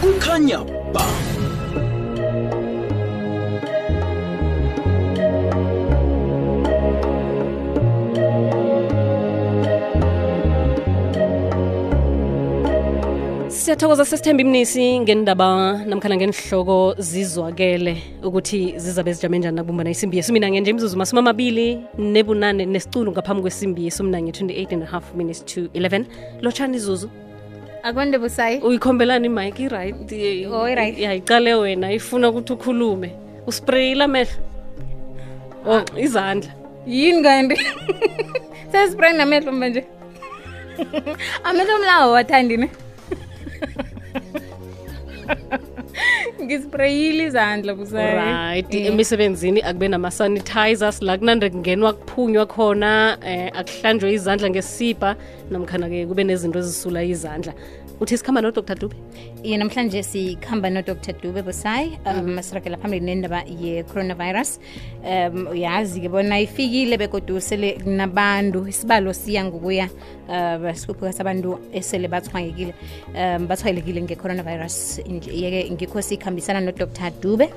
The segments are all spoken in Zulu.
kukhanya ba. Siyathokoza sesithemba imnisi ngendaba namkhana ngenihloko zizwakele ukuthi zizabe zijame njani nakubumbana isimbi mina ngenje imzuzu masumi amabili nebunane nesiculu ngaphambi kwesimbi yesu mina yesuminanye 28 and a half minutes to 11 lotshani izuzu akonde busayi uyikhombelani imike i-right Oh, i-right. yayiqale wena ifuna ukuthi ukhulume. Usprayile amehlo. Oh izandla. Yini kanti sesispray namehlo manje. Amehlo mlawo wathandi ne ngisprayile izandla busayi right. Eh. emisebenzini akube nama-sanitizers la kunande kungenwa kuphunywa khona eh akuhlanjwe izandla ngesipha namkhana-ke kube nezinto ezisula izandla. Uthi sikhamba nodr dube? Ye namhlanje sikhamba nodr dube busayi um siragela phambili nendaba ye-coronavirus. Um uyazi-ke bona ifikile bekodusele sele kunabantu isibalo siya ngokuya um sikhuphuka sabantu esele bathwayekile um bathwayelekile nge-coronavirus. Yeke ngikho sikhambisana nodr. Dube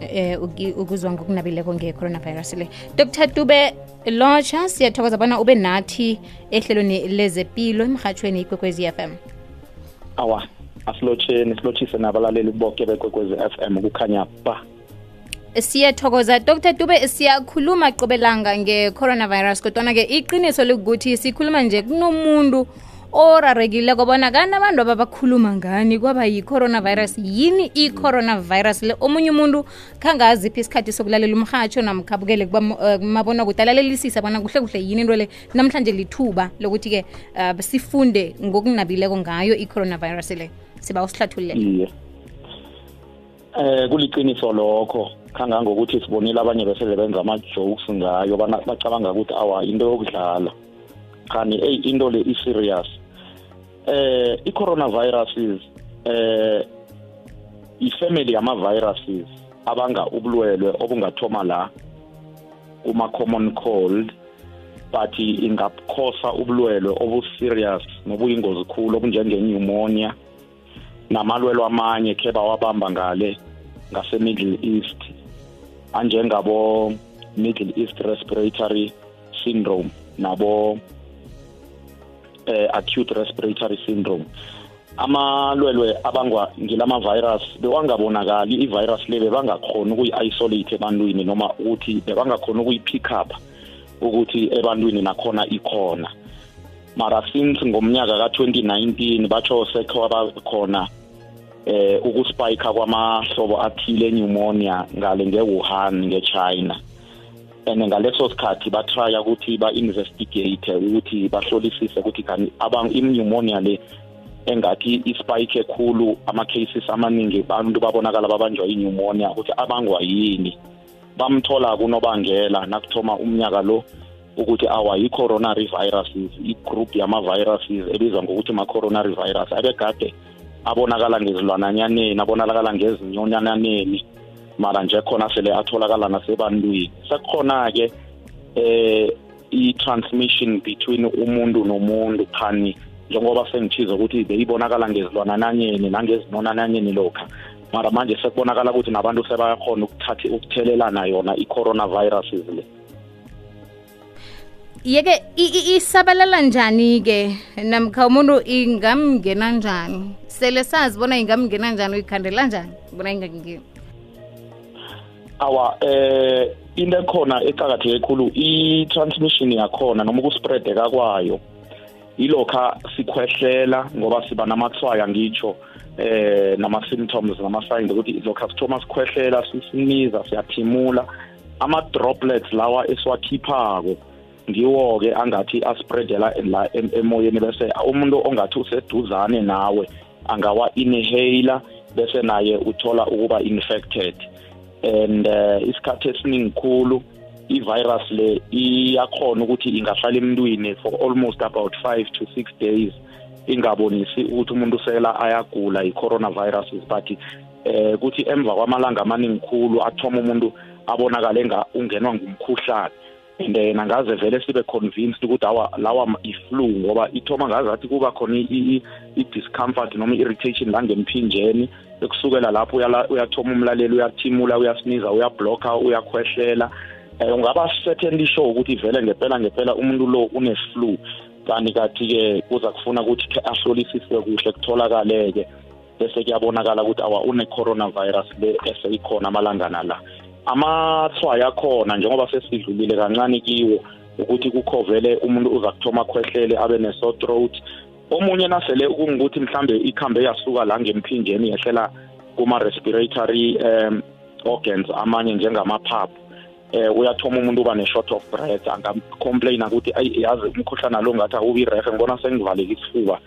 eh ukuzwa ngokunabileko nge-coronavirus le. Dr. Dube lotsha siyathokoza bona ube nathi ehlelweni lezepilo emrhatshweni ikwekwezi f m. Awa asilotsheni silotshise nabalaleli boke bekwekwezi m kukhanya ba. Siyathokoza. Dr. Dube siyakhuluma qobelanga nge-coronavirus kodwana-ke iqiniso likukuthi sikhuluma nje kunomuntu orarekileko bona kani abantu ababakhuluma ngani kwaba yi-coronavirus yini i-coronavirus le? Omunye umuntu khangaziphi isikhathi sokulalela umhatsho namkhabukele kumabona kude alalelisisa bona kuhle kuhle yini into le? Namhlanje lithuba lokuthi-ke um sifunde ngokunabileko ngayo i-coronavirus le. Siba usihlathululele. Eh kuliqiniso lokho. Kangangokuthi sibonile abanye besele benza ama-jokes ngayo bacabanga ukuthi awa into yokudlala. Khani eyi into le i-serious eh i-coronaviruses eh ifamily yama-viruses abanga ubulwelwe obungathoma la kuma-common cold but ingakhosa ubulwelwe obu-serious nobuyingozi khulu obunjenge-pneumonia namalwelo amanye khe bawabamba ngale ngase-middle east anjengabo middle east respiratory syndrome nabo eh, acute respiratory syndrome. Amalwelwe abangwa ngilama-virus bewangabonakali i-virus le bebangakhoni ukuyi-isolate ebantwini noma ukuthi bebangakhoni ukuyi-pick up ukuthi ebantwini nakhona ikhona. Mara since ngomnyaka ka-2019 batsho sekwaba khona eh ukuspike kwamahlobo athile pneumonia ngale nge-Wuhan nge-China. And ngaleso sikhathi batrya ukuthi ba-investigate ukuthi bahlolisise ukuthi kani i-pneumonia le engathi ispike ekhulu ama-cases amaningi abantu babonakala babanjwa i-pneumonia ukuthi abangwa yini. Bamthola kunobangela nakuthoma umnyaka lo ukuthi awa yi-coronary viruses igroup yama-viruses ebizwa ngokuthi ma-coronary virus abegade abonakala ngezilwananyaneni abonakala ngezinyonyananeni mara nje khona sele atholakala nasebantwini. Sekukhona-ke eh i-transmission between umuntu nomuntu khani njengoba sengithiza ukuthi beyibonakala ngezilwanananyeni nangezinonananyeni lokha. Mara manje sekubonakala ukuthi nabantu sebayakhona ukuthatha ukuthelelana yona i-coronaviruses le. Yeke i- i- isabalala njani-ke? Namkha umuntu ingamngena njani? Sele sazi bona ingamngena njani uyikhandela njani? Bona ingangeni awa eh into ekhona ecakatheke khulu i-transmission yakhona noma ukuspreadeka kwayo ilokha sikhwehlela ngoba siba namathwaya ngitsho eh nama-symptoms nama-signs ukuthi lokha sithoma sikhwehlela sisiniza siyathimula. Ama-droplets lawa esiwakhiphako ngiwo-ke angathi aspreadela la em- emoyeni bese umuntu ongathi useduzane nawe angawa-inhaler bese naye uthola ukuba infected. And uh, isikhathi esiningi khulu i-virus le iyakhona ukuthi ingahlala emntwini for almost about five to six days ingabonisi ukuthi umuntu sela ayagula i-coronaviruses. But eh kuthi emva kwamalanga amaningi khulu athoma umuntu abonakale ungenwa ngumkhuhlane. And then angaze vele sibe convinced ukuthi awa lawa i-flu ngoba ithoma ngazathi kuba khona i-discomfort noma i-irritation la ngemphinjeni ekusukela lapho uyathoma umlaleli uyathimula uyasiniza uyablocka uyakhwehlela. Um ungaba certainly sure ukuthi vele ngempela ngempela umuntu lo une-flu. Kanti kathi-ke kuza kufuna ukuthi ahlolisiswe kuhle kutholakale-ke. Bese kuyabonakala ukuthi awa une-coronavirus le eseyikhona amalangana la. Amathwayo akhona njengoba sesidlulile kancane kiwo ukuthi kukho vele umuntu uza kuthoma khwehlele abe ne-sore throat omunye nasele kungukuthi mhlambe ikhambe yasuka la ngemphinjeni yehlela kuma-respiratory um organs amanye njengamaphaphu. Eh uyathoma umuntu uba ne-short of breath angacomplaina ukuthi ayi yazi umkhuhlane lo ngathi awubirehe ngibona sengivaleke isifuba.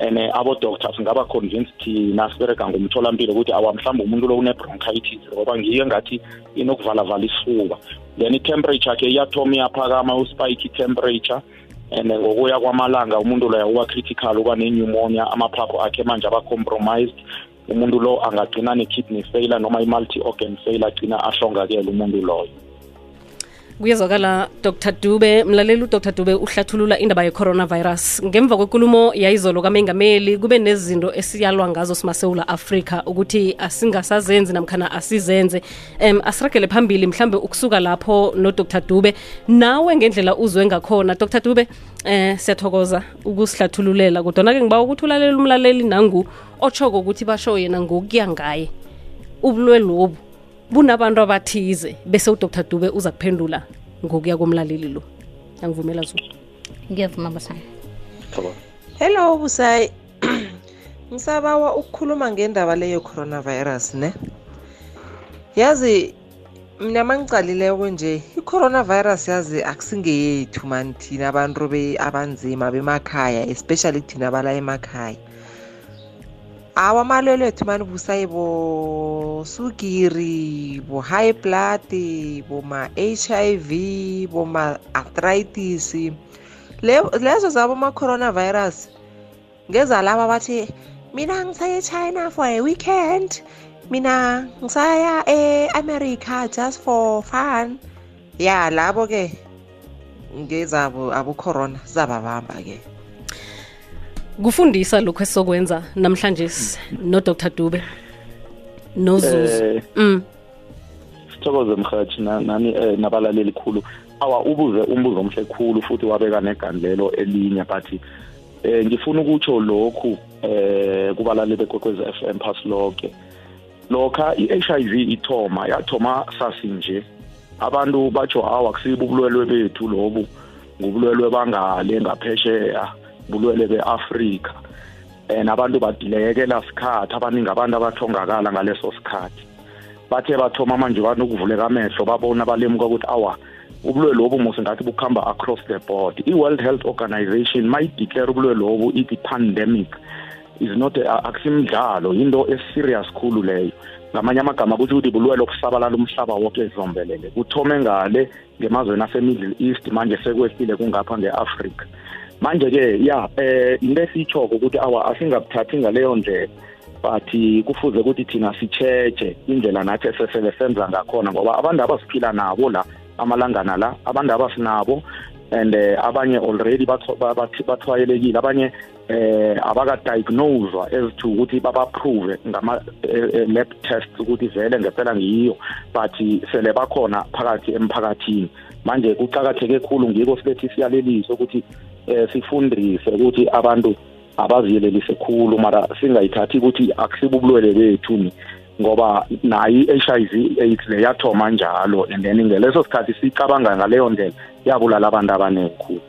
And abo-doctors ngaba convinced thina siberega ngumtholampilo ukuthi awa mhlawumbe umuntu lo une-bronchitis ngoba ngiyo engathi inokuvala-vala isifuba. Then i-temperature ke iyathoma iyaphakama uspike i-temperature. And ngokuya kwamalanga umuntu loya uba critical uba ne-pneumonia amaphapho akhe manje aba-compromised. Umuntu lo angagcina ne-kidney failure noma i-multi organ failure agcina ahlongakele umuntu loyo kuyezwakala dr. Dube. Mlaleli udr. Dube uhlathulula indaba ye-coronavirus. Ngemva kwenkulumo yayizolo kamengameli kube nezinto esiyalwa ngazo simasewula afrika ukuthi asingasazenzi namkhana asizenze. Um asiragele phambili mhlambe ukusuka lapho nodr. Dube. Nawe ngendlela uzwe ngakhona dr. Dube eh siyathokoza ukusihlathululela kodwana-ke ngiba ukuthi ulalela umlaleli nangu otshoko ukuthi basho yena ngokuya ngaye. Ubulwe lobu bunabantu abathize bese udr. Dube uza kuphendula ngokuya komlaleli lo. Angivumela zo ngiyavuma basana hello busayi ngisabawa ukukhuluma ngendaba leyo coronavirus ne? Yazi mina mangicalileko nje i-coronavirus yazi akusingeyethu mani thina abantu abanzima bemakhaya especially thina bala emakhaya awa amalwelo ethu mani busayi bosukiri bo-high blood boma-HIV boma-arthritis. Lezo zabo ma-coronavirus ngeza laba bathi mina ngisaye china for a weekend mina ngisaya e-america just for fun. Ya labo-ke ngezabo abo-corona zababamba-ke. Kufundisa lokhu esizokwenza namhlanje no-dr dube. Nozuzu Eh, mm. sithokoze mhathi na- nani eh, nabalaleli khulu. Awa ubuze umbuzo omhle khulu futhi wabeka negandlelo elinye but eh ngifuna ukutsho lokhu eh kubalaleli bekwekwezi FM pass lonke lokha i-HIV ithoma yathoma sasinje abantu batsho hawa kusibo ubulwelwe bethu lobu ngubulwelwe bangale ngaphesheya. Bulwelwe be-afrika. And abantu badilekela sikhathi abaningi abantu abathongakala ngaleso sikhathi. Bathe bathoma manje banokuvuleka amehlo babona balemuka ukuthi awa ubulwe lobu musi ngathi bukhamba across the board. I-world health organization mayideclare ubulwe lobu ithi pandemic is not akusimdlalo into eserious khulu leyo. Ngamanye amagama kutho ukuthi bulwele obusabalala umhlaba wonke ezombelele. Kuthome ngale ngemazweni ase-middle east manje sekwehlile kungapha nge-afrika. Manje-ke ya eh esiyitshoko ukuthi awa asingabuthathi ngaleyo ndlela but kufuze ukuthi thina sitshetshe indlela nathi esesele senza ngakhona ngoba abantu abasiphila nabo la amalangana la abantu abasinabo and eh, abanye already bathwayelekile. Abanye eh abakadiagnoswa as to ukuthi babaprove ngama-lab tests ukuthi vele ngempela ngiyo but sele bakhona phakathi emphakathini. Manje kucakatheke khulu ngiko sibethi siyalelise ukuthi eh sifundise ukuthi abantu abaziyelelise khulu mara singayithathi ukuthi akusibo ubulwele bethu ni ngoba nayo i-HIV AIDS le yathoma njalo and then ngeleso sikhathi sicabanga ngaleyo ndlela yabulala abantu abaningi khulu.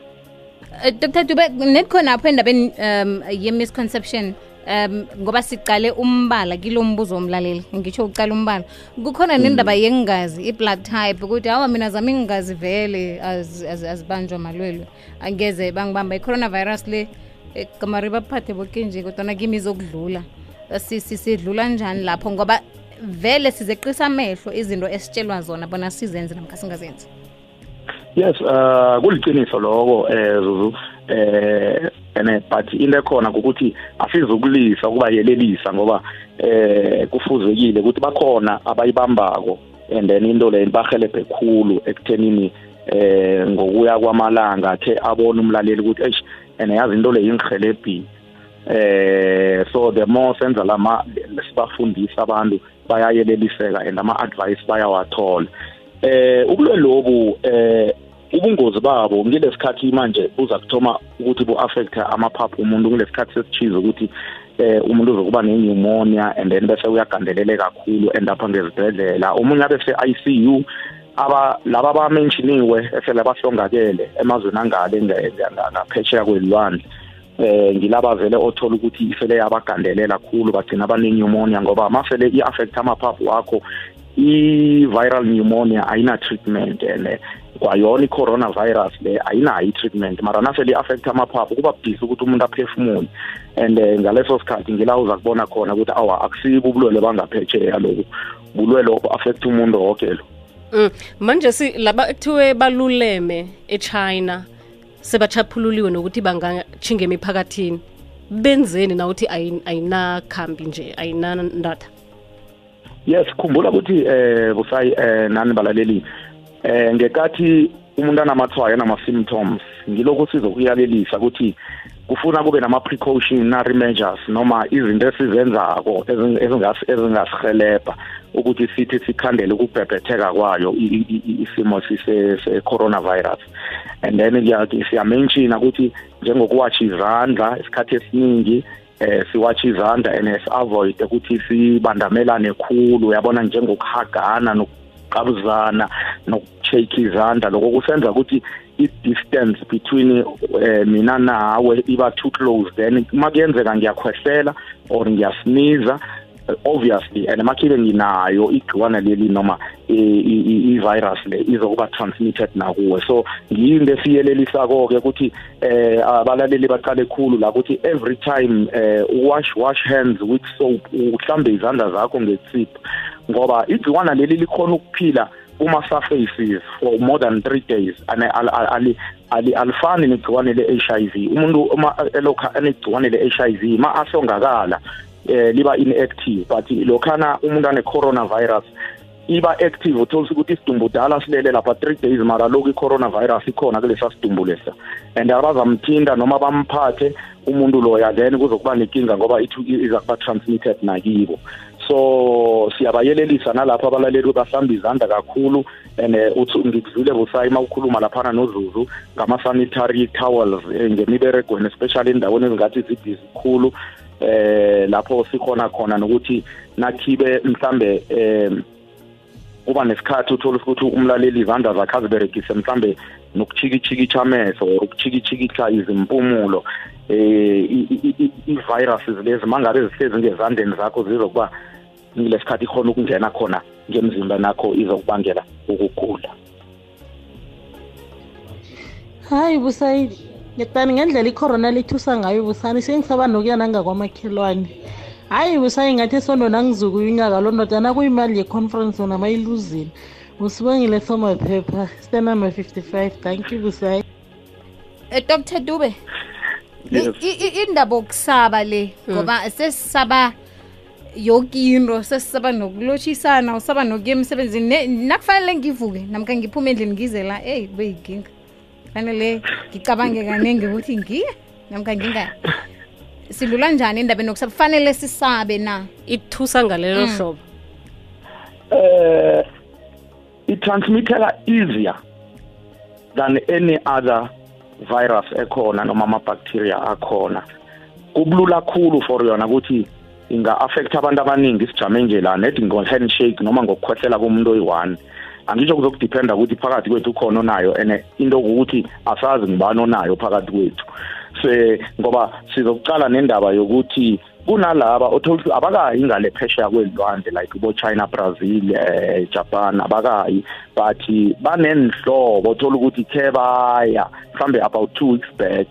Eh, dr. Dube nedikhonapho endabeni um ye-misconception um ngoba sicale umbala kilo mbuzo womlaleli ngitsho uqala umbala. Kukhona nendaba yengazi i-blood type ukuthi hawa mina zami ingazi vele az- az- azibanjwa malwelwe. Angeze bangibamba i-coronavirus le eh, kamari baphathe boke nje kodwana kimi izokudlula. Si- si- sidlula njani lapho? Ngoba vele sizeqisa amehlo izinto esitshelwa zona bona sizenze namkha singazenzi. Yes uh kuliciniso lokho eh zuzu eh ene but into ekhona ukuthi asizukulisa ukuba yelelisa ngoba eh kufuzekile ukuthi bakhona abayibambako and then into le bahelebhe khulu ekuthenini eh ngokuya kwamalanga athe abona umlaleli ukuthi eish and yazi into le yingihelebhi eh so the more senza lama sibafundisa abantu bayayeleliseka and ama advice bayawathola. Eh ubulwe lobu eh ubungozi babo ngilesikhathi manje buza kuthoma ukuthi bu affect amaphaphu umuntu kulesikhathi sesichiza ukuthi eh umuntu uzokuba nepneumonia and then bese uyagandelele kakhulu end up ngezibhedlela. Umunye abe se ICU aba laba abamenshiniwe esele bahlongakele emazweni angale ngaphesheya kwelwandle eh ngilaba vele othola ukuthi ifele yabagandelela kakhulu bagcina abanenyumonia ngoba mafele i-affect amaphaphu wakho i-viral pneumonia ayina treatment and kwayona i-coronavirus le ayinayo i-treatment mara nasele i-affect amaphaphu kuba bhisi ukuthi umuntu aphefumule. And ngaleso sikhathi ngila uza kubona khona ukuthi awa akusibo ubulwele bangaphetsheya lobu. Bulwele obu-affect umuntu woke lo. Mm. manje laba ekuthiwe baluleme eChina sebachaphululiwe nokuthi bangatshinga emiphakathini. Benzeni na ayinakhambi nje ayinandatha yes khumbula ukuthi eh busayi eh nani balaleli? Eh ngekathi umuntu anamathwayo anama-symptoms ngilokhu sizokuyalelisa ukuthi kufuna kube nama-precautionary measures noma izinto esizenzako ezingasihelebha ukuthi sithi sikhandele ukubhebhetheka kwayo isimo se-coronavirus. And then siyamenshina ukuthi njengokuwatsha izandla isikhathi esiningi eh siwatsha izandla and si-avoid ukuthi sibandamelane khulu uyabona njengokuhagana nokuqabuzana nokushake izandla. Lokho kusenza ukuthi i-distance between eh, mina nawe iba too close. Then makuyenzeka ngiyakhwehlela or ngiyasiniza obviously and makhibe nginayo igciwane leli noma i-virus le izokuba transmitted nakuwe. So ngiyinto esiyelelisa-ko ke ukuthi eh abalaleli baqale khulu la ukuthi every time eh wash wash hands with soap uhlambe izandla zakho ngesipho ngoba igciwane leli likhona ukuphila kuma-surfaces for more than three days and alifani negciwane le-HIV umuntu uma elokha enegciwane le-HIV ma ahlongakala eh liba inactive but lokhana umuntu ane coronavirus iba active uthola ukuthi isidumbu dala silele lapha 3 days mara lokhu i-coronavirus ikhona kulesa sidumbu lesa. And abazamthinta noma bamphathe umuntu loya then kuzokuba nenkinga ngoba iza kuba transmitted nakibo. So siyabayelelisa nalapho abalaleli bahlamba izandla kakhulu and uthi ngikuzwile busayi uma ukhuluma laphana nozuzu ngama-sanitary towels ngemiberegweni especially endaweni ezingathi zibhizi khulu. Eh lapho sikhona khona nokuthi nakhibe mhlambe eh uba nesikhathi uthola ukuthi umlaleli izandla zakhe aziberegise mhlambe nokuchiki-chikitsha amehlo or ukuchiki-chikitsha izimpumulo eh i-viruses lezi mangabe zihlezi ngezandleni zakho zizokuba ngilesikhathi ikhona ukungena khona ngemzimba nakho izokubangela ukugula. Hayi busayidi ngiyadani ngendlela icorona lithusa ngayo busani sengisaba nokuya nangakwamakhelwane. Hhayi busayi ngathi esondona nangizukuya unyaka lo nodana kuyimali ye-conference wona mayiluzile. Usibongile somaphepha stanumber 55 thank you busayi Eh Dr Dube indaba okusaba le ngoba sesisaba yokinto sesisaba nokulotshisana usaba nokuya emsebenzini. Nakufanele ngivuke namkha ngiphume endlini ngizela eyi kube yinkinga fanele ngicabange kanenge ukuthi ngiye? Namkha ngingayi sidlula njani endabeni yokusaba? Fanele sisabe na? Ithusa ngalelo Mm. hlobo. Eh i-transmittela easier than any other virus ekhona noma ama-bacteria akhona. Kubulula khulu for yona ukuthi inga-affect abantu abaningi sijame nje la net ngo-handshake noma ngokukhwehlela komuntu oyi-one. Angisho kuzokudiphenda ukuthi phakathi kwethu ukhona onayo and into ukuthi asazi ngibani onayo phakathi kwethu. Se ngoba sizokucala nendaba yokuthi kunalaba othola ukuthi abakayi ngale phesheya kwelwandle like bo-china brazil eh, japan abakayi. But banenhlobo othola ukuthi khe baya mhlambe about two weeks back.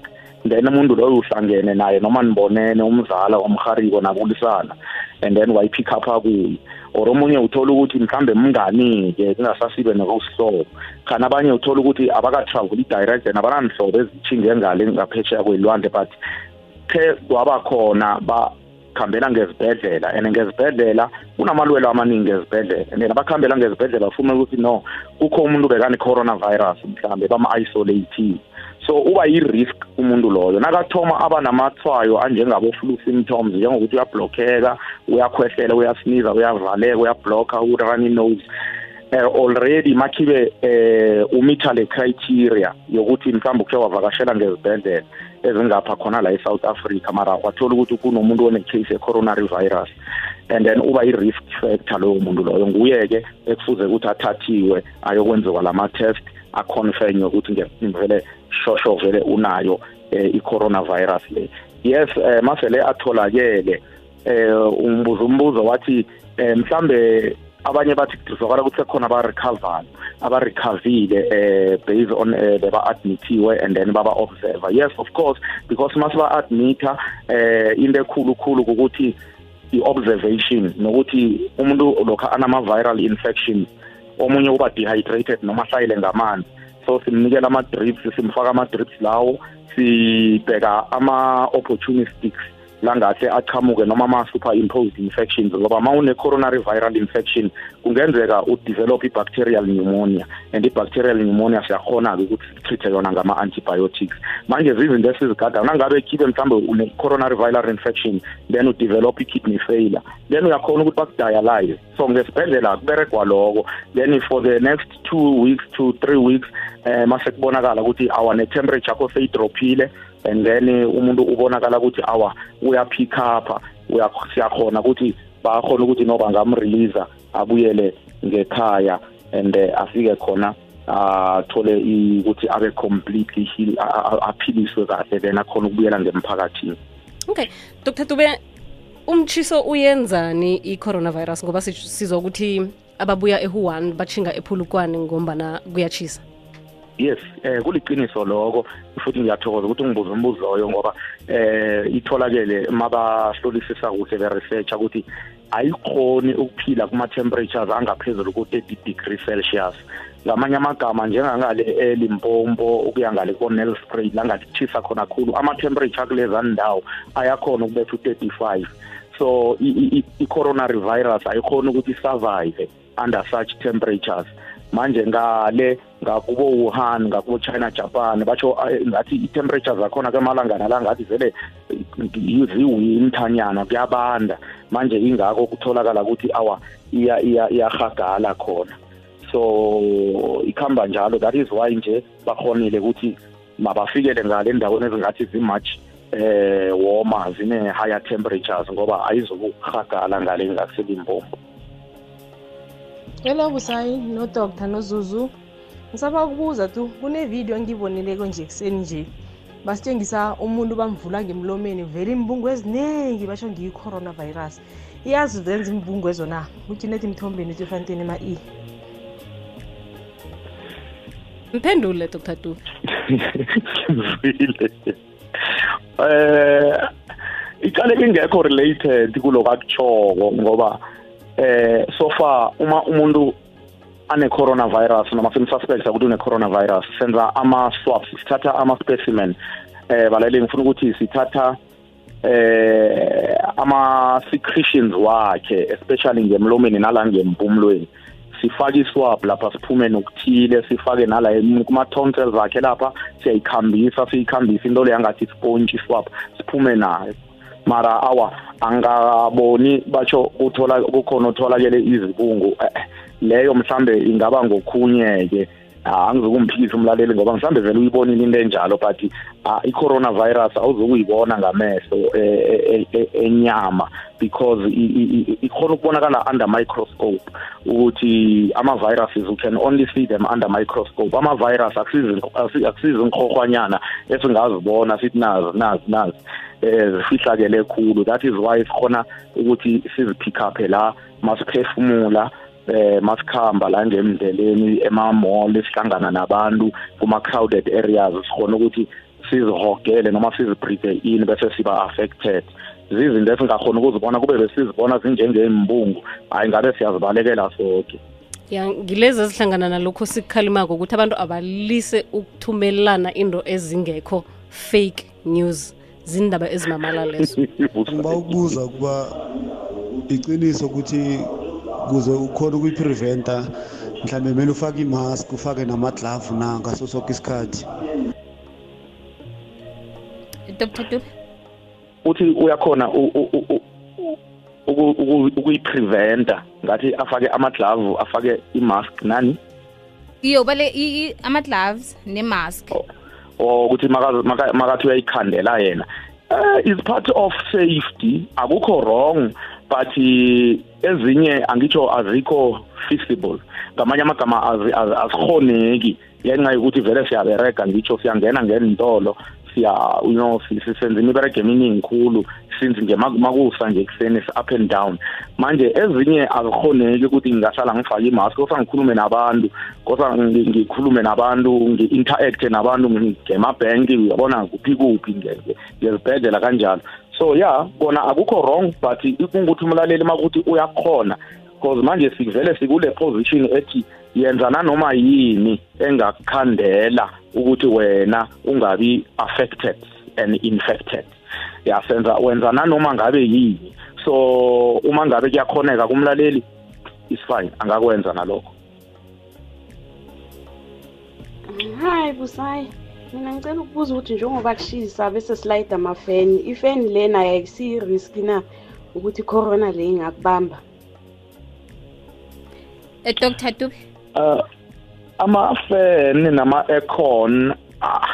Then umuntu loyo uhlangene naye noma nibonene umzala wamhariko nakulisana and then wayipick up kuye or omunye uthola ukuthi mhlambe mngani-ke kungasasibe nokusihlobo khani abanye uthola ukuthi abaka-travel i-direct and abananhlobo ezithinge ngale ngaphesheya kwelwandle but khe kwaba khona ba sikhambela ngezibhedlela and ngezibhedlela kunamalwelo amaningi ngezibhedlela. And abakhambela ngezibhedlela bafuna ukuthi no kukho umuntu bekane coronavirus mhlambe bama-isolated so uba yi-risk umuntu loyo. Nakathoma aba namathwayo anjengabo-flu symptoms njengokuthi uyablokheka uyakhwehlela uyasiniza uyavaleka uyablokha urani nose uh, already makhibe uh, umitha le criteria yokuthi mhlawumbe ukhe wavakashela ngezibhedlela ezingapha khona la e-south africa mara wathola ukuthi kunomuntu one-case ye-coronary virus. And then uba i-risk factor loyo muntu loyo. Nguye-ke ekufuze ukuthi athathiwe ayokwenziwa lama-test aconfirme ukuthi ngevele shosho vele unayo eh, i-coronavirus le. Yes eh, masele atholakele eh umbuzo umbuzo wathi mhlambe abanye bathi kuzokala ukuthi sekhona abarecover abarecovile eh based on eh, beba-admithiwe and then baba-observer yes of course because masiba-admitha eh into ekhulu khulu ukuthi i-observation nokuthi umuntu lokho anama-viral infections omunye uba dehydrated noma hlayile ngamanzi so simnikela ama-drips simfaka ama-drips lawo sibheka ama-opportunistics langahle aqhamuke noma ama-superimposed infections ngoba ma une-coronary viral infection kungenzeka udevelop i-bacterial pneumonia. And i-bacterial pneumonia siyakhona-ke ukuthi sitreat-e yona ngama-antibiotics. Manje zizinto esizigadayo nangabe khibe mhlawumbe une-coronary viral infection then udevelop i-kidney failure. Then uyakhona ukuthi bakudialyze so ngesibhedlela kuberegwa loko then for the next two weeks to three weeks eh mase kubonakala ukuthi awa ne-temperature yakho seyidrophile. And then umuntu ubonakala ukuthi awa uyapick up siyakhona ukuthi bakhona ukuthi no bangamrelease abuyele ngekhaya and afike khona athole ukuthi abe completely heal aphiliswe kahle then akhona ukubuyela ngemphakathini. Okay dr dube umtshiso uyenzani i-coronavirus ngoba sizwa ukuthi ababuya ehuwan bachinga ephulukwane ngombana kuyachisa yes eh kuliqiniso lokho futhi ngiyathokoza ukuthi ngibuza umbuzo loyo ngoba eh itholakele mabahlolisisa kuhle be-research ukuthi ayikhoni ukuphila kuma-temperatures angaphezulu ku-30 degrees celsius. Ngamanye amagama njengangale elimpompo ukuya ngale ko-nelspray la ngathisa khona khulu ama-temperature kulezani ndawo ayakhona ukubetha u-35 so i-coronary virus ayikhoni ukuthi isurvive under such temperatures. Manje ngale ngakubo Wuhan ngakubo China Japan batsho ngathi i-temperature zakhona kemalangana la ngathi vele ziwinthanyana kuyabanda. Manje ingako kutholakala ukuthi awa iya iyahagala khona. So ikhamba njalo. That is why nje bakhonile ukuthi mabafikele ngale endaweni ezingathi zimuch eh woma zine higher temperatures ngoba ayizokuhagala ngale ngakuselimbombo hello busayi nodr nozuzu ngisaba ukubuza tu kunevidiyo engiyibonileko nje ekuseni nje. Basitshengisa umuntu bamvula ngemlomeni vele imbungu eziningi basho ngiyi-coronavirus iyazi zenza imbungu ezo na? Ujinethi mthombeni etefanteni ma-e mphendule dr. Du. Ngizwile eh icale ingekho related kuloko akuchoko ngoba eh so far uma umuntu ane coronavirus noma simsuspect ukuthi une coronavirus. Senza ama swabs sithatha ama specimen. Eh balaleli ngifuna ukuthi sithatha eh ama secretions wakhe especially ngemlomeni nala ngempumulweni sifake iswab lapha siphume nokuthile sifake nala kuma tonsils zakhe lapha siyayikhambisa siyikhambisa into le yangathi sponge iswab siphume nayo. Mara awa angaboni batsho kukhona utholakele izibungu leyo mhlambe ingaba ngokhunye-ke angizokumphikisa umlaleli ngoba mhlambe vele uyibonile into enjalo but i-coronavirus awuzokuyibona ngamehlo enyama because ikhona ukubonakala under microscope ukuthi ama-viruses you can only see them under microscope. Ama-virus akusizi nkhohwanyana esingazibona sithi nazi nazi nazi eh zifihlakele khulu. That is why sikhona ukuthi sizipick up la masiphefumula eh masikhamba la ngemndeleni ema-mall esihlangana nabantu kuma-crowded areas. Sikhona ukuthi sizihogele noma sizibreathe in bese siba affected zizinto esingakhona ukuzibona kube besizibona zinjengembungu hayi ngabe siyazibalekela sonke ya ngilezi ezihlangana nalokho sikukhalimako ukuthi abantu abalise ukuthumelana into ezingekho fake news zindaba ezimamala lezo ngiba ukubuza ukuba iqiniso ukuthi kuze ukhona ukuyipreventa mhlawumbe kumele ufake imask ufake namaglavu na ngaso sonke isikhathi. Dr dube? Uthi uyakhona u- u- u- u- uku- uku- ukuyipreventa ngathi afake amaglavu afake imask nani? Iyo bale i- i- ama-gloves ne-mask. Or ukuthi maka- maka- makathi uyayikhandela yena. Uh, is part of safety. Akukho wrong. But eh, ezinye angitsho azikho feasible ngamanye amagama azi- azi- ngenxa yokuthi vele siyaberega ngitsho siyangena ngenitolo siya you know sisenza imibereko eminingi khulu since nje makusa nje ekuseni up and down manje ezinye azikhoneki ukuthi ngingahlala ngifake imask kosa ngikhulume nabantu kosa ngikhulume nabantu ngi-interact nabantu ngemabhenki uyabona kuphi kuphi nge- nge- ngezibhedlela kanjalo so yeah kona akukho wrong but kungukuthi umlaleli makuthi uyakhona because manje sivele sikule position ethi yenza nanoma yini engakukhandela ukuthi wena ungabi affected and infected yasenza wenza nanoma ngabe yini. So uma ngabe kuyakhoneka kumlaleli is fine angakwenza nalokho. Hayi busayi mina ngicela ukubuza ukuthi njengoba kushisa bese silayida amafeni ifeni lena ayisiyi-riski na ukuthi i-corona le ingakubamba? Eh, dr dube? Uh ama-fan nama-aircon ah,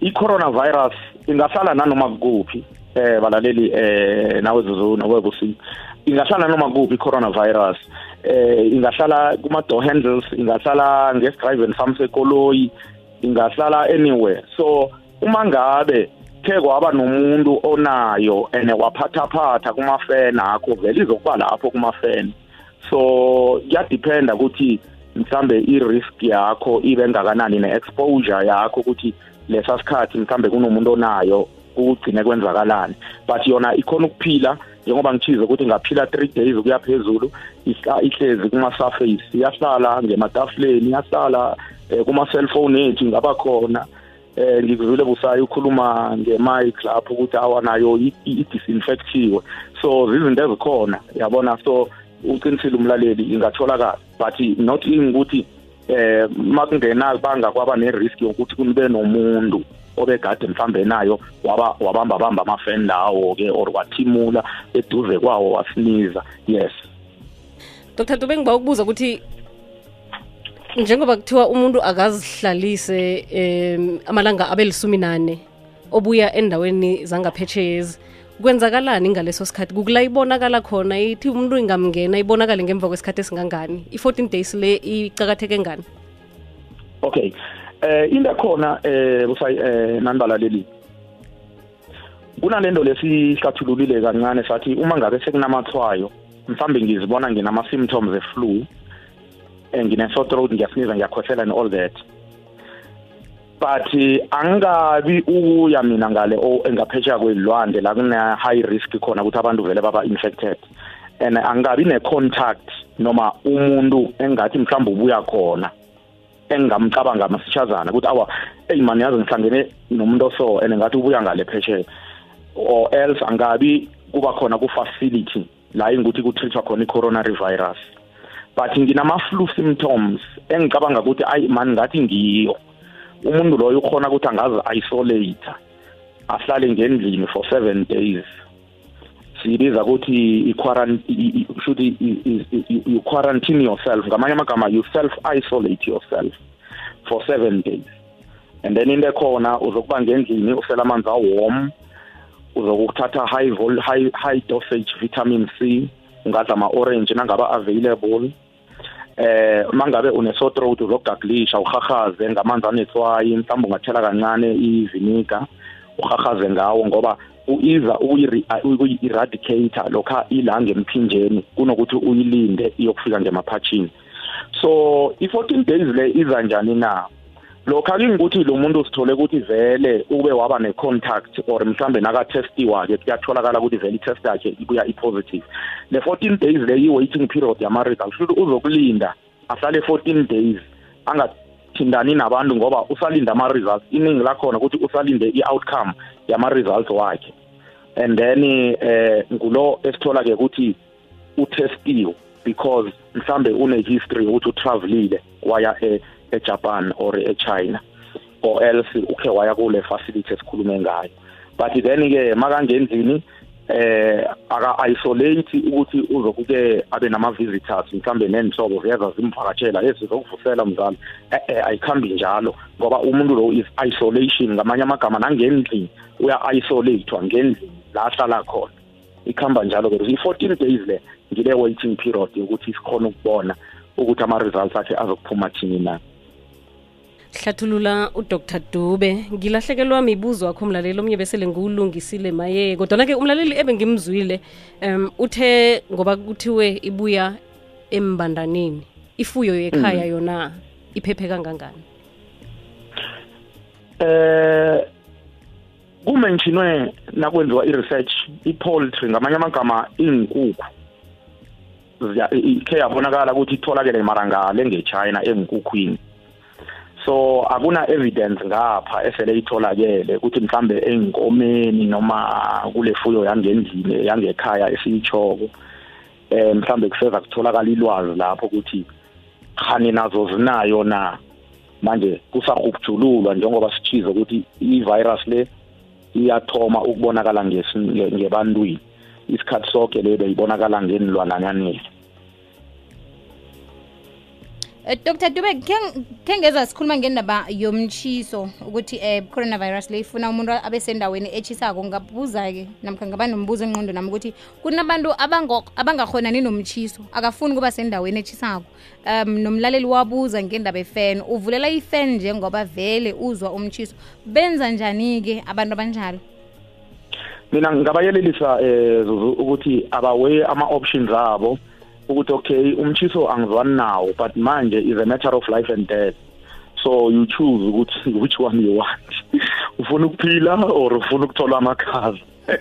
i-coronavirus ingahlala nanoma kukuphi eh balaleli eh nawe zuzu nawe busi ingahlala noma kuphi i-coronavirus. Eh ingahlala kuma-door handles ingahlala ngesidriving farm sekoloyi ingahlala anywhere. So uma ngabe ke kwaba nomuntu onayo and waphathaphatha kumafeni akho vele izokuba lapho kumafeni so kuyadependa ukuthi mhlambe i-risk yakho ibe ngakanani ne-exposure yakho ukuthi lesa sikhathi mhlambe kunomuntu onayo kugcine kwenzakalani. But yona ikhona ukuphila njengoba ngichize ukuthi ngaphila 3 days ukuya phezulu ihlezi kuma-surface iyahlala ngematafuleni iyahlala eh, kuma-cellphone ethu ingaba khona. Eh ngikuzwile busayo ukhuluma nge-mic lapho ukuthi awanayo i-disinfectiwe. So zizinto ezikhona yabona? So uqinisile umlaleli ingatholakala. But not ukuthi eh makungena banga kwaba nerisk yokuthi kunibe nomuntu obegade mhlambe nayo waba wabamba bamba amafeni lawo ke or wathimula eduze kwawo wasiniza. Yes. Dr dube ngiba ukubuza ukuthi njengoba kuthiwa umuntu akazihlalise um amalanga abe lisumi nane obuya endaweni zangaphesheyezi kwenzakalani ngaleso sikhathi? Kukula ibonakala khona ithi umuntu ingamngena ibonakale ngemva kwesikhathi esingangani? I-14 days le icakatheke ngani? Okay. Eh into khona eh busayi eh nanibalaleli kunalento lesihlathululile kancane sathi uma ngabe sekunamathwayo mhlambe ngizibona nginama symptoms e-flu ngine-sore throat ngiyasiniza ngiyakhohlela and all that. But angabi ukuya mina ngale engaphesheya kwezilwandle la kune-high risk khona ukuthi abantu vele baba infected. And angabi ne-contact noma umuntu engathi mhlawumbe ubuya khona engingamcabanga masishazana ukuthi awa eyi mani yazi ngihlangene nomuntu oso and ngathi ubuya ngale phesheya. Or else angabi kuba khona ku-facility la ingukuthi kutreatwa khona i-coronary virus but nginama-flu symptoms engicabanga ukuthi ayi mani ngathi ngiyo. Umuntu loyo ukhona ukuthi angazi-isolate ahlale ngendlini for seven days. Siyibiza ukuthi shuthi you quarantine yourself. Ngamanye amagama you self isolate yourself for seven days. And then into ekhona uzokuba ngendlini usela amanzi awarm uzokuthatha high high high dosage vitamin C ungadla ama orange nangaba available. Eh mangabe une sore throat uzogaglisha uhahaze ngamanzi anetswayi mhlawumbe ungathela kancane ivinegar uhahaze ngawo ngoba uiza ukuyi-eradicate lokha ilanga emphinjeni kunokuthi uyilinde iyokufika ngemaphatshini so i-14 days le iza njani na? Lokho akingikuthi lo muntu sithole ukuthi vele ube waba ne-contact or mhlambe nakatestiwa-ke kuyatholakala ukuthi vele i-test yakhe ibuya i-positive. Le 14 days le i-waiting period yama-result futhi uzokulinda ahlale 14 days awuthindani nabantu ngoba usalinde ama-results iningi lakhona ukuthi usalinde i-outcome yama-results wakhe. And then eh ngulo esithola-ke ukuthi utestiwe because mhlambe une-history yokuthi utravelile waya e- ejapan or echina or else ukhe waya kule facility esikhulume ngayo. But then-ke makangenzini eh aka-isolate ukuthi uzokuke abe nama-visitors mhlambe nenhlobo ziyeza zimvakatshela ezizokuvusela mzali. Eh ayikhambi njalo ngoba umuntu lo is isolation. Ngamanye amagama nangendlini uya-isolathwa ngendlini la ahlala khona. Ikhamba njalo ke. I-14 days le ngile waiting period yokuthi sikhona ukubona ukuthi ama-results akhe azokuphuma thini na. Hlathulula udr. Dube. Ngilahlekelwa mibuzo wakho umlaleli omnye besele ngiwulungisile maye. Kodwana-ke umlaleli ebengimzwile um uthe ngoba kuthiwe ibuya embandaneni ifuyo yekhaya yona iphephe kangangani? Eh kumentionwe nakwenziwa i-research i-poultry ngamanye amagama inkukhu ziya- i- ikhe yabonakala ukuthi itholakele marangale ngechina enkukhwini so akuna evidence ngapha esele itholakele ukuthi mhlambe enkomeni noma kule fuyo yangendlini yangekhaya esiyichoko eh mhlambe kuseza kutholakala ilwazi lapho ukuthi khani nazo zinayo na? Manje kusahubjululwa njengoba sichize ukuthi i-virus le iyathoma ukubonakala ngebantwini. Isikhathi sonke le beyibonakala ngenilwananyana Eh, dr. Dube khe- ngeza sikhuluma ngendaba yomtshiso ukuthi um coronavirus le ifuna umuntu abe sendaweni etshisako ngabuza-ke namkha ngaba nombuzo engqondo nami ukuthi kunabantu abangakhonani nomtshiso akafuni ukuba sendaweni etshisako um nomlaleli wabuza ngendaba efen uvulela ifen njengoba vele uzwa umtshiso benza njani-ke abantu abanjalo? Mina ngabayelelisa eh Zuzu ukuthi abawe ama options abo ukuthi okay umchiso angizwani nawo but manje is a matter of life and death. So you choose ukuthi which one you want. Ufuna ukuphila or ufuna ukuthola amakhaza?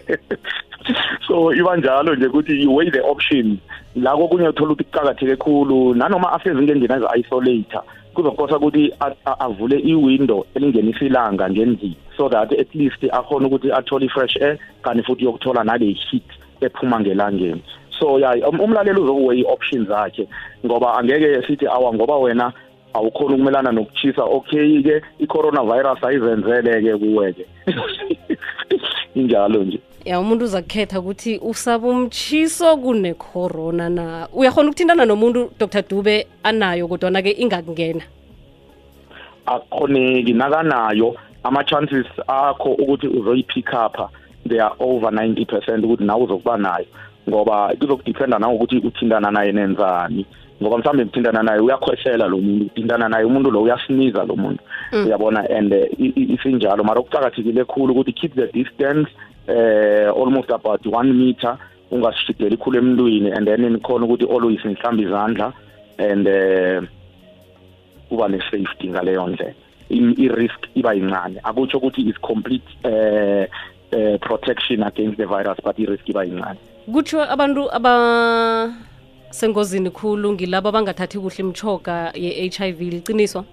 So iba njalo nje ukuthi you weigh the options la kokunye uthola ukuthi kuqakatheke khulu nanoma asezingeni engena ezi-isolator kuzokosa ukuthi avule i-window elingenisa ilanga ngendlini so that at least akhona ukuthi athole i-fresh air kanti futhi yokuthola nale heat ephuma ngelangeni. So ya um- umlaleli uzokuwe i-options zakhe ngoba angeke sithi awa ngoba wena awukhona ukumelana nokuchisa okay ke i-coronavirus ayizenzele ke kuwe-ke. Injalo nje. Ya umuntu uza kukhetha ukuthi usaba umtshiso kune-corona na. Uyakhona ukuthintana nomuntu dr. Dube anayo kodwana-ke ingakungena? Akukhoneki nakanayo ama-chances akho ukuthi uzoyi-pick up they are over 90 percent ukuthi nawe uzokuba nayo. Ngoba kuzokudiphenda nangokuthi uthintana naye nenzani. Ngoba mhlawumbe kuthintana naye uyakhwehlela lo muntu uthintana naye umuntu lo uyasiniza lo muntu. Uyabona? And eh, isinjalo. Mara okucakathekile khulu ukuthi keep the distance eh almost about one meter ungasishideli khulu emntwini and then nikhona ukuthi always nihlambe izandla and eh kuba ne-safety ngaleyo ndlela. I-risk iba yincane. Akutsho ukuthi is complete eh eh protection against the virus but i-risk iba yincane. Kutsho abantu abasengozini khulu ngilabo abangathathi kuhle imchoga ye-hiv liqiniswa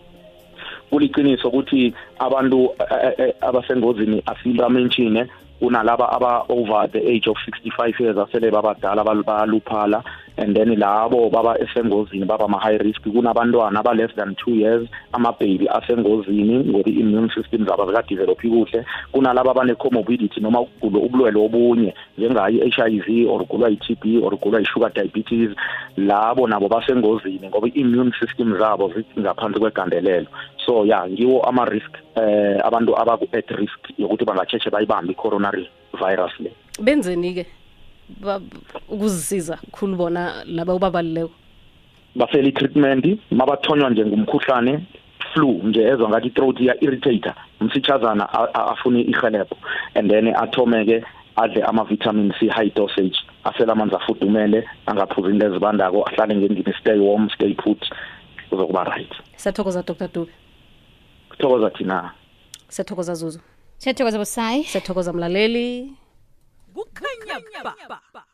kuliqiniso ukuthi abantu eh, eh, abasengozini asibamenshine kunalaba aba-over the age of 65 years asele babadala bal- bayaluphala. And then labo baba esengozini baba ma-high risk kunabantwana aba-less than two years amabhebi asengozini ngoba i-immune system zabo zikadevelophi kuhle. Kunalaba abane-comorbidity noma ukugula ubulwele obunye njengayo i-h i v or ugulwa yi-t b or ugulwa yi-sugar diabetes labo nabo basengozini ngoba i-immune system zabo zingaphansi kwegandelelo. So ya ngiwo ama-risk eh abantu abaku-at risk yokuthi bangatsheshe bayibambe i-coronary virus le. Benzeni-ke ukuzisiza khulu bona laba ubabalileko basele i-treatment mabathonywa njengomkhuhlane flu nje ezwa ngathi throat iya-irritator msitshazana a- a- afune ihelebho and then athome-ke adle ama-vitamin c high dosage asele amanzi afudumele angaphuzi into ezibandako ahlale ngendlini stay warm stay put. Uzokuba right. Siyathokoza dr. Dube. Kuthokoza thina. Siyathokoza zuzu. Siyathokoza busayi siyathokoza mlaleli. 我看你吧吧